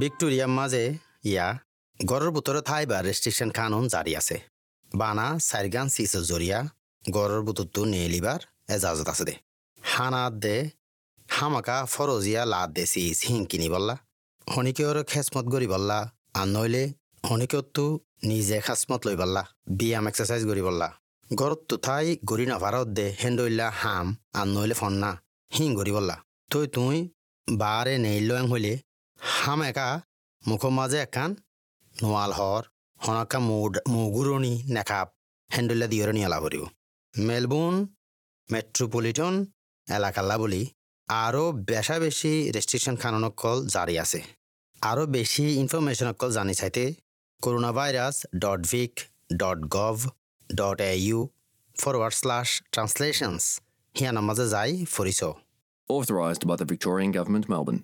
ভিক্টোরিয়ার মাঝে ইয়া গড়ের ভিতরে থাইবার রেস্ট্রিকশন কানুন জারি আছে। বানা, সাইরগান সিসের জরিয়া, গড়ের ভিতরতো নেলিবার এজাজত আছে দে। হানাত দে, হামাকা ফরজিয়া লাদ দে সিস হিং কিনি বললা। হনিকেওর খেসমত গরি বললা, আর নইলে হনিকেওতো নিজে খাসমত লই বললা, ব্যায়াম এক্সারসাইজ করি বললা। গড়ত তো থাই গরি না ভারত দে হেন্ডইলা হাম, আর নইলে ফন্না, হিং গরি বললা। তুই তুই বারে নেইল হইলে হাম একা মুখৰ মাজে একান নোৱাল হৰ হনকা মুগুৰণি নেকাপ হেণ্ডুলা দিয়ৰণি এলা ভৰিব। মেলবোর্ন মেট্রোপলিটন এলাকাল্লা বলি আরও বেশা বেশি রেস্ট্রিকশন খাননকল জারি আছে। আরও বেশি ইনফরমেশনকল জানি চাইতে coronavirus dot Vic dot gov dot A U forward slash translations হিয়ানার মাঝে যাই ফরিছ Authorised by the Victorian Government, Melbourne.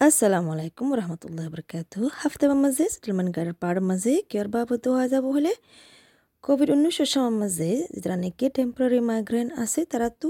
আসসালামু আলাইকুম রহমতুল্লাহ বরকাত হাফতে মাঝে সেটেলমেন্ট গাড়ির পাড় মাঝে কিয়র বাবদ হওয়া যাব হলে। কোভিড উনিশশো সময় মাঝে যারা নাকি টেম্পোরারি মাইগ্রেন আছে, তারা তো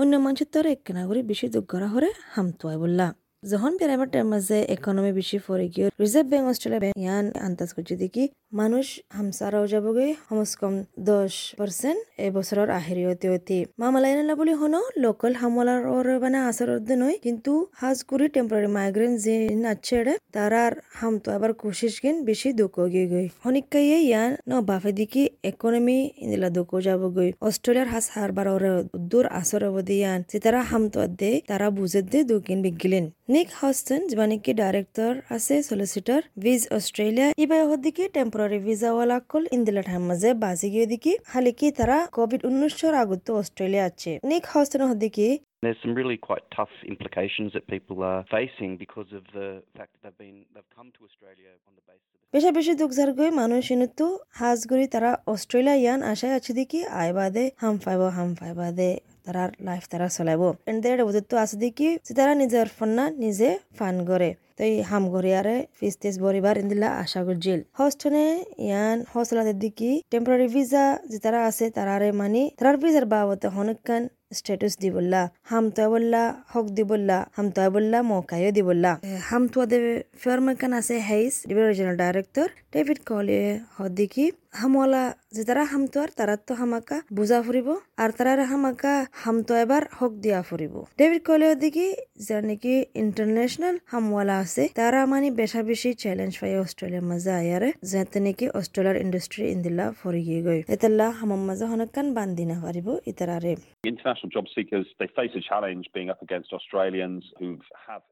অন্য মানুষের তরে এক নাগরিক বেশি দুঃখ করা হরে আয় বললা যখন প্যারামিটার মাঝে ইকোনমি বেশি ফরে গিয়ে রিজার্ভ ব্যাংক অস্ট্রেলিয়া ব্যাংক ইয়ান আন্দাজ করছে দেখি, মানুষ হামসারাও যাবগে কমস কম দশ পার্সেন্ট এই বছরের আহেরি হতে মামালাইনালা বলি হনো লোকাল হামলার মানে আসার নয়, কিন্তু হাজগুড়ি টেম্পোরারি মাইগ্রেন যে আছে তারার হাম তো আবার কোশিস গেন বেশি দুঃখ গিয়ে গই। হনিকাইয়ে ইয়ান ন বাফে দিকে ইকোনমি ইন্দিলা দুঃখ যাব গই অস্ট্রেলিয়ার হাস হারবার ওর দূর আসর অবধি ইয়ান, যে তারা হাম তো দে তারা বুঝে দে দুকিন বিগিলেন। নিক হস্টন যিমানে কি ডাইরেক্টর আছে সলিসিটর ভিজ অস্ট্রেলিয়া ইবাই হদিকে টেম্পোরারি ভিসা ওয়ালা কল ইন্দিলা ঠাম মাঝে বাজি গিয়ে দিকে হালে কি তারা কোভিড উনিশশোর আগত অস্ট্রেলিয়া আছে। নিক হস্টন হদিকে There's some really quite tough implications that people are facing because of the fact that they've been they've come to Australia on the basis of বেশা বেশি দুঃখ যার গই মানুষ ইনুতো হাজগুড়ি তারা অস্ট্রেলিয়া ইয়ান আশায় আছে দেখি আয় বাদে হাম ফাইব হাম ফাই বাদে। তারার লাইফ তারা চলাইব এন্ড দেড় বুঝতো আছে দেখি, যে তারা নিজের ফন্না নিজে ফান করে তাই হাম গরিয়ারে ফিস টেস বরিবার ইন্দিলা আশা করছিল হস্টনে ইয়ান হসলাদের দিকে টেম্পোরারি ভিসা যে তারা আছে তারারে মানি তারার ভিসার বাবতে হনকান স্ট্যাটাস দিবল্লা হামতোয়া বললা, হক দিবল্লা হামতোয়া বললা, মৌকাইও দিবল্লা হামতোয়া দেবে ফেয়ারমেকান আছে হেইস রিজিনাল ডাইরেক্টর ডেভিড কলে হদিকি হামওয়ালা যে তারা হামতোয়ার তারা তো হামাকা বুঝা ফুরিব, আর তারা হামাকা হামতো এবার হক দিয়া ফুরিব। ডেভিড কলে হদিকি যারা নাকি ইন্টারন্যাশনাল হামওয়ালা আছে। তারা মানে বেশা বেশি চ্যালেঞ্জ পাই অস্ট্রেলিয়ার মাঝে আয়ারে। যাতে নাকি অস্ট্রেলিয়ার ইন্ডাস্ট্রি ইন্দিলা ফরি গিয়ে গই। এতাল্লা হামার মাঝে হনকান বান্ধি না পারিব ইতারারে। International job seekers, they face a challenge being up against Australians who have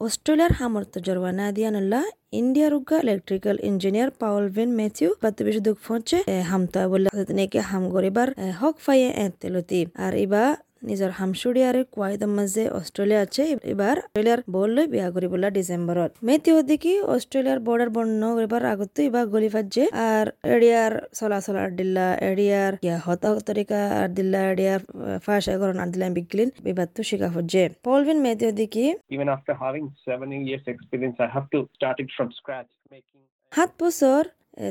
অস্ট্রেলিয়ার সামর্থ্য জরওয়ানা দিয়ানুল্লাহ ইন্ডিয়ার উগা ইলেকট্রিক্যাল ইঞ্জিনিয়ার পাওল ভিন ম্যাথিউ বাত বেশি দুঃখ ফোঁচে হামতা বলে নেকে হাম গরিবার হক ফাইয়ে এতেলতি আর ইবা নিজৰ হামচুৰিয়াৰে কোৱাইদৰ মাজে অষ্ট্ৰেলিয়া আছে। এবাৰ অষ্ট্ৰেলিয়াৰ বল লৈ বিয়া কৰিবলৈ ডিচেম্বৰত মেতি দেখি অষ্ট্ৰেলিয়াৰ বৰ্ডাৰ বন্ধ কৰিবাৰ আগতো এবাৰ গলি ফাজে। আর এরিয়ার চলাচল আর দিল্লা এরিয়ার হত তরিকা আর দিল্লা এরিয়ার ফাঁস এগরণ আর দিল্লা বিগলিন এবার তো শিকা ফজে। পলভিন মেতি দেখি even after having seven years experience, I have to start it from scratch. Making সাত বছর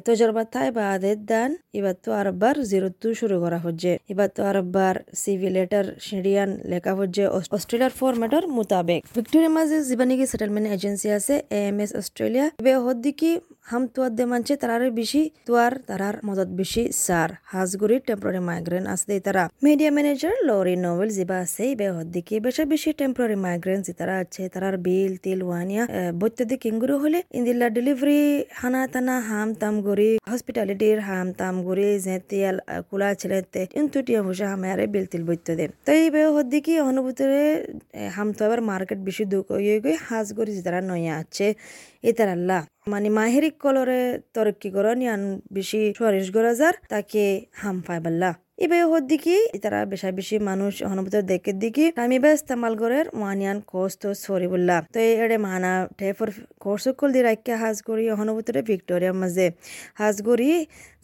তজরবা বা আদের দান। এবার তো আরববার টু শুরু করা হচ্ছে। এবার তো আরববার সিভি লেটার সিরিয়ান লেখা হচ্ছে অস্ট্রেলিয়ার ফরম্যাটর মোতাবেক। ভিক্টোরিয়া মাঝে জীবানিকি সেটেলমেন্ট এজেন্সি আছে এ এম এস অস্ট্রেলিয়া এবার হদ্দিকি হাম তুয়ার দে মানছে তারারে বেশি তুয়ার তারার মদত বেশি সার। হাজগুড়ি টেম্পোরারি মাইগ্রেন আছে তারা। মিডিয়া ম্যানেজার লরি নোভেল জিবা আছে এবে হদ্দিকি বেশি বেশি টেম্পোরারি মাইগ্রেন তারা আছে, তারার বিল, তিল, ওয়ানিয়া বৈদ্যুতিক কিঙ্গুরু হলে ইন্দিল্লা ডেলিভারি, হানা টানা হাম তাম গরি হসপিটালিটির হাম তাম গরি জেতিয়াল কুলা ছেলেতে কিন্তু টিয়া ভুষা হামারে বিল, তিল, বৈত্য দে। তাই বে হদ্দিকি অনুভূতরে আবার মার্কেট বেশি দুঃখ ইয়ে গই হাজ গরি যে তারা নয়া আছে। ইতারাল্লাহ মানে মাহেরিক কলরে তরক্কি করন ইয়ান বেশি সরিস গরাজার তাকে হাম পাইবাল্লা ইবে হদ্দিকি তারা বেশা বেশি মানুষ অনুভূত দেখে দিকি আমি বা ইস্তেমাল করের ওয়ানিয়ান কোর্স তো সরি বললা তো এড়ে মানা টেফর কোর্স কল দি রাখিয়া হাজ করি ভিক্টোরিয়ার মাঝে। হাজ করি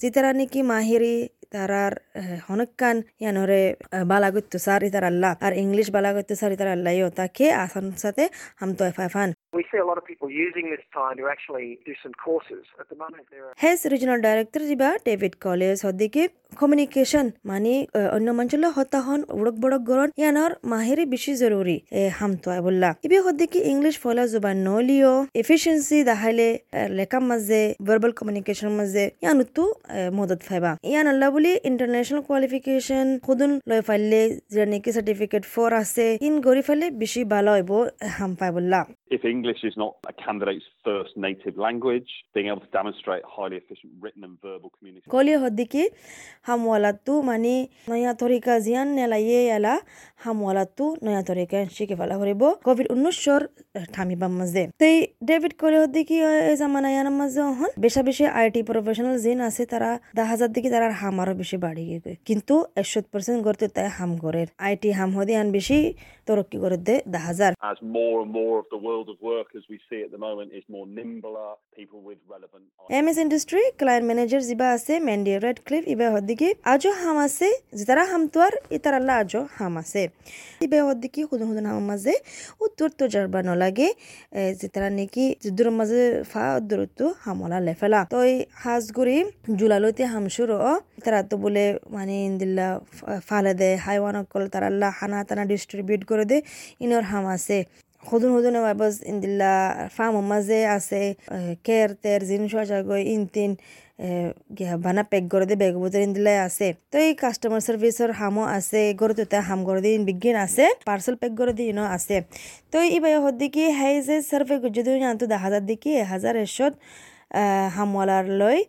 যে তারা নাকি মাহিরি তারার হনকান ইয়ানরে বালা করতে সার ইতার আল্লাহ আর ইংলিশ বালা করতে সার ইতার আল্লাহ তাকে আসান সাথে হাম তো ফাফান We see a lot of people using this time to actually do some courses. At the moment, there are David college হদ্দিকে কমিউনিকেশন মানে অন্য মঞ্চল হতাহন উড়ক বড়ক গরন ইয়ানর মাহিরি বেশি জরুরি হামতো বললা ইবে হদ্দিকে ইংলিশ ফলা জুবান নলিও এফিসিয়েন্সি দাহাইলে লেখার মাঝে ভার্বাল কমিউনিকেশন মাঝে ইয়ানুতো মদত ফাইবা ইয়ান আল্লাহ বলি ইন্টারন্যাশনাল কোয়ালিফিকেশন খুদুন লয় ফাইলে যে নাকি সার্টিফিকেট ফর আছে ইন গরি ফাইলে বেশি ভালো হইব হাম পাই বললা If English is not a candidate's first native language, being able to demonstrate highly efficient written and verbal communication. হামওয়ালাতু মানে নয়া তরিকা জিয়ান নেলাইয়ে এলা হামওয়ালাতু নয়া তরিকা শিখে ফেলা হরিব কোভিড উনিশশোর ঠামিবার মাঝে তেই ডেভিড কলি হদ্দিকি এই জামানা ইয়ানার মাঝে হন বেশা বেশি আইটি প্রফেশনাল জিন আছে তারা দা হাজার দিকে তারা হাম আরও বেশি বাড়ি গিয়ে কিন্তু একশো পার্সেন্ট করতে তাই হাম করে আইটি হাম হদি আন বেশি তরক্কি করে দে দা হাজার As more and more of the world of work as we see at the moment is more nimbler, people with relevant M S industry client manager যিবা আছে মেন্ডি রেড ক্লিফ ইবে আজও হাম আছে যেতারা হাম তোয়ার ইতার আল্লাহ আজও হাম আছে। ইবে হদ্দিকি হুদুন হুদুন হাম মাঝে উত্তর তো জারবা নলাগে যেতারা নাকি দূর মাঝে ফা দূরত্ব হামলা লেফেলা তো এই হাজগুড়ি জুলালতে হাম শুরু, তারা তো বলে মানে ইন্দিল্লা ফালে দে, হাইওয়ান অকল আল্লাহ হানা তানা ডিস্ট্রিবিউট করে দে, ইনর হাম আছে। খুদুন ওয়াবস ইন্দিল্লা ফার্ম মাঝে আছে কের তের জিনিস গই ইনতিন বানা পেক করে দে বেগ বুঝে ইন্দিল্লাই আছে। তো এই কাস্টমার সার্ভিসের হামও আছে গড়ে তো হাম করে দিয়ে বিজ্ঞান আছে পার্সেল পেক করে দিয়ে ইনো আছে। তো ইবাই হদ্দিকি হাই যে সার্ভে যদি জানতো দা হাজার এ হাজার এরশত হামওয়ালার লই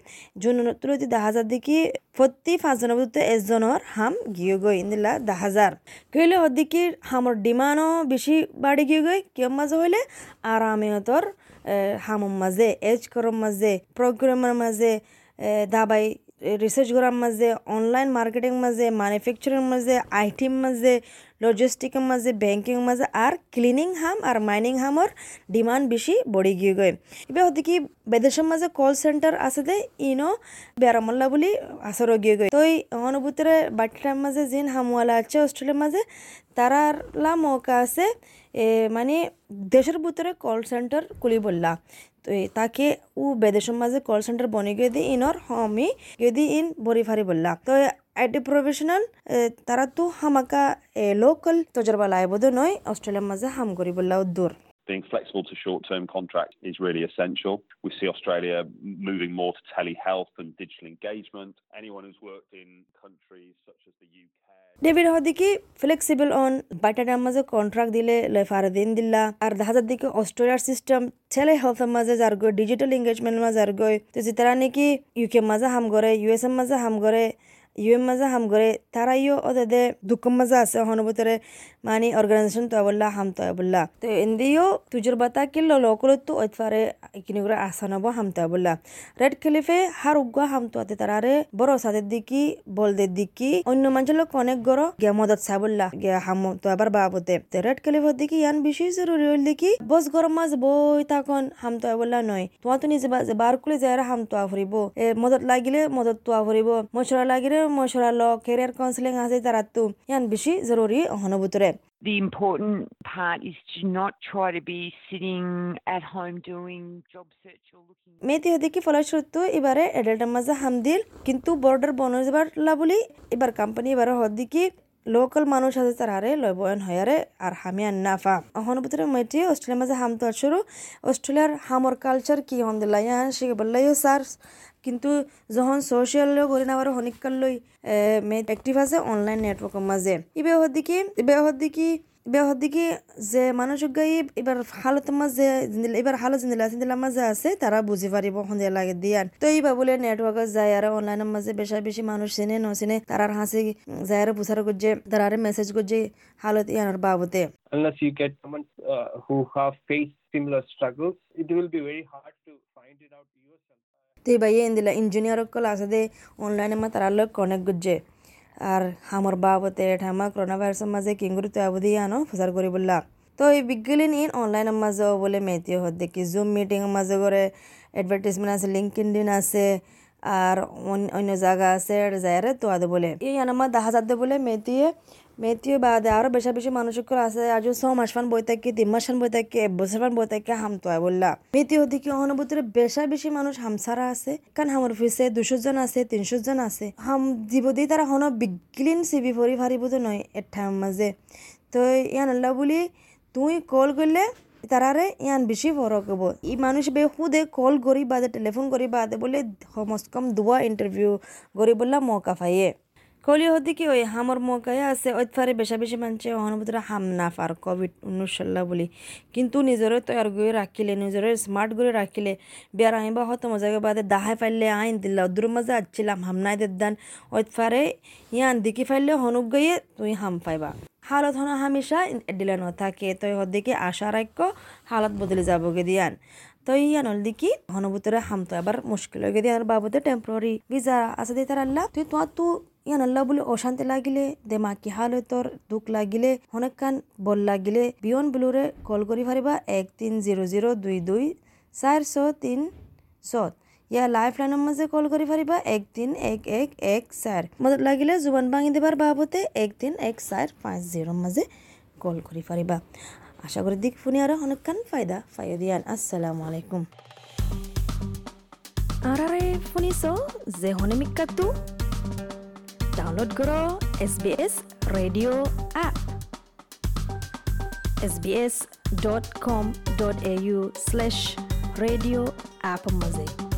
যোন তুলতি দা হাজার দিকে প্রতি পাঁচজনের মধ্যে এজনের হাম গিয়ে গই ইন্দিলা দা হাজার কইলে হদ্দিকি হামর ডিমান্ডও বেশি বাড়ি গিয়ে গই কিয় মাঝে হইলে? আরামেয়তর হামর মাঝে এজ করম মাঝে প্রোগ্রামের মাঝে দাবাই রিসার্চ করার মাঝে অনলাইন মার্কেটিং মাঝে ম্যানুফ্যাকচারিং মাঝে আইটির মাঝে লজিস্টিকের মাঝে ব্যাংকিং মাঝে, আর ক্লিনিং হাম আর মাইনিং হামর ডিমান্ড বেশি বড়ি গিয়ে গয়। এবার হতে কি বেদেশের মাঝে কল সেন্টার আছে দে, ইনো বেরামল্লা বলি আসর গিয়ে গয়। তো এই অনুভূতিরে বাটিটার মাঝে জিন হামওয়ালা আছে, অস্ট্রেলিয়ার মাঝে, তারার লা মৌকা আছে মানে দেশের ভিতরে কল সেন্টার খুলি বললা। তাকে ও বেদেশের মাঝে কল সেন্টার বনে গিয়ে দিই ইনর হমি গিয়ে দিয়ে ইন বরি ফারি বললা। তো আইটি প্রফেশনাল তারা তো হামাকা লোকাল তজরবা লাইব নয় অস্ট্রেলিয়ার মাঝে হাম করি বললা দূর being flexible to short-term contracts is really essential. We see Australia moving more to telehealth and digital engagement. Anyone who's worked in countries such as the UK David হদিকি flexible অন বাইটাটার মাঝে কন্ট্রাক্ট দিলে লয় দিন দিল্লা আর দেখা যার দিকে অস্ট্রেলিয়ার সিস্টেম ছেলে হেলথের মাঝে যার গই ডিজিটাল এঙ্গেজমেন্ট মাঝে যার গই তো তারা নাকি ইউকে মাঝে হাম করে ইউএস মাঝে হাম করে ইউএম মাঝে হাম করে তারা ইও ওদের দুঃখ মাঝে আছে হনবতরে মানে অর্গানাইজেশন তো বললা হাম তো বললা তো এন্দিও তুজুর বাতা কিলো লোকলো তো ওইফারে কিনি করে আসানব হাম তো বললা রেড খেলিফে হার উগ্গা হাম তো আতে তারারে বড় সাদের দিকি বলদের দিকি অন্য মানুষের লোক অনেক গড় গিয়া মদত চা বললা গিয়া হাম তো আবার বাবতে তো রেড খেলিফের দিকে ইয়ান বেশি জরুরি হইল দেখি বস গরম মাছ বই তখন হাম তো বললা নয় তোমার তো নিজে বার খুলে যায় হাম তো আফরিব এ মদত লাগিলে মদত তো আফরিব মশলা লাগিলে মশলা ল কেরিয়ার কাউন্সিলিং আছে তারা তো ইয়ান বেশি জরুরি হনবুতরে the important part is to not try to be sitting at home doing job search or looking. মেয়েতি হতে কি ফলশ্রুত এবারে এডাল্টার মাঝে হামদিল কিন্তু বর্ডার বন যাবার বলি এবার কোম্পানি এবার হদি কি লোকাল মানুষ আছে তারারে লয় বয়ন হয়ারে আর হামি আর নাফা অহন ভিতরে মেয়েটি অস্ট্রেলিয়ার মাঝে হাম তো শুরু অস্ট্রেলিয়ার হামর কালচার কি হন দিলাই শিখে বললাইও স্যার কিন্তু যখন সোশ্যাল করি না হনিকাল লই মেয়ে অ্যাক্টিভ আছে অনলাইন নেটওয়ার্কের মাঝে ইবে হদ্দিকি ইবে হদ্দিকি ইবে হদ্দিকি যে মানুষ গাই এবার হালত মাঝে এবার হালত জিন্দিলা জিন্দিলা মাঝে আছে তারা বুঝি পারিব সন্ধিয়া লাগে দিয়ান তো এইবা বলে নেটওয়ার্কে যায় আর অনলাইনের মাঝে বেশা বেশি মানুষ চিনে নচিনে তারার হাসি যায় আর বুঝার করছে তারারে মেসেজ করছে হালত ইয়ানোর বাবতে। Unless you get someone uh, who have faced similar struggles, it will be very hard to তে বাইয়ে ইন্দিলা ইঞ্জিনিয়ার কল আছে দে অনলাইনে মা তারা লোক কনেক্ট গুজে আর হামর বাবতে, ঠামা করোনা ভাইরাসের মাঝে কিংগুরি তো আবদি আনো প্রচার করি বললা তো এই বিজ্ঞানীন ইন অনলাইনের মাঝে বলে মেয়েতি হত দেখি জুম মিটিংয়ের মাঝে করে এডভার্টাইজমেন্ট আছে লিঙ্ক ইন্ডিন আছে, আর অন- অন্য জায়গা আছে যায়রে তো আদে বলে। এই আমার দেখা যাতে বলে মেতিয়ে মেতিয়ে বাদে, আরও বেশি বেশি মানুষ আছে। আজ ছ মাস ফান বই থাকে তিন বই থাকে এক বছর ফান বই থাকে হাম তো বললা। মেতি ওদিকে অনুভূতির বেশা বেশি মানুষ হামসারা আছে। কারণ আমার অফিসে দুশো জন আছে, তিনশো জন আছে। হাম দিব দি তারা হন বিগলিন সিবি ভরি ফারিব তো নয় এঠাম মাঝে। তো ইয়ান আল্লাহ বলি, তুই কল করলে তারারে ইয়ান বেশি ফরক হব ই মানুষ বে খুদে কল করি বাদে, টেলিফোন করি বাদে বলে কম দুয়া ইন্টারভিউ করি বললা মৌকা পাইয়ে কলি হতে কি ওই হামর মৌকায় আছে, ওই ফারে বেশা বেশি মানছে অনুভূতিরা হাম না পার কোভিড উনিশ সাল্লা বলি। কিন্তু নিজরে তৈয়ার করে রাখিলে নিজরে স্মার্ট করে রাখিলে, বিয়ার আইবা হতো মজাকে বাদে দাহাই ফাইলে আইন দিল্লা দূর মাঝে আচ্ছিলাম হামনাই দেদান ওই ফারে ইয়ান দিকি ফাইলে হনুক গিয়ে তুই হাম পাইবা হালত হন হামেশা দিলে নথাকে তই হদ্দিকে আশা রাখ্য হালত বদলে যাবগে দিয়ান। তো ইয়ান দেখি হনভূতরে হামতো এবার মুশকিল হয়ে গিয়ে দিয়ার বাবদে টেম্পোরারি ভিজা আছে দিয়ে তার আল্লাহ, তুই তোমার তো ইয়ান আল্লাহ বলে, অশান্তি লাগিলে দেমাকি হাল তোর দুঃখ লাগিলে অনেক কান বল লাগিলে, বিয়ন বিলুরে কল করি পারিবা এক তিন জিরো জিরো দুই দুই চার ছ তিন চত ইয়া লাইফ লাইনের মাঝে কল করি পারিবা এক তিন এক এক এক চার। মদত লাগিলে, জুবান ভাঙি দিবার বাবতে এক তিন এক চার পাঁচ জিরোর মাঝে কল করি পারিবা আশা করি দিক শুনি আরও অনেকখান ফায়দা ফাইও দিয়ান। আসসালামু আলাইকুম। আরারে শুনিছ যে হনিমিকাটো ডাউনলোড করো S B S radio' app S B S dot com dot A U slash radio' app মাজে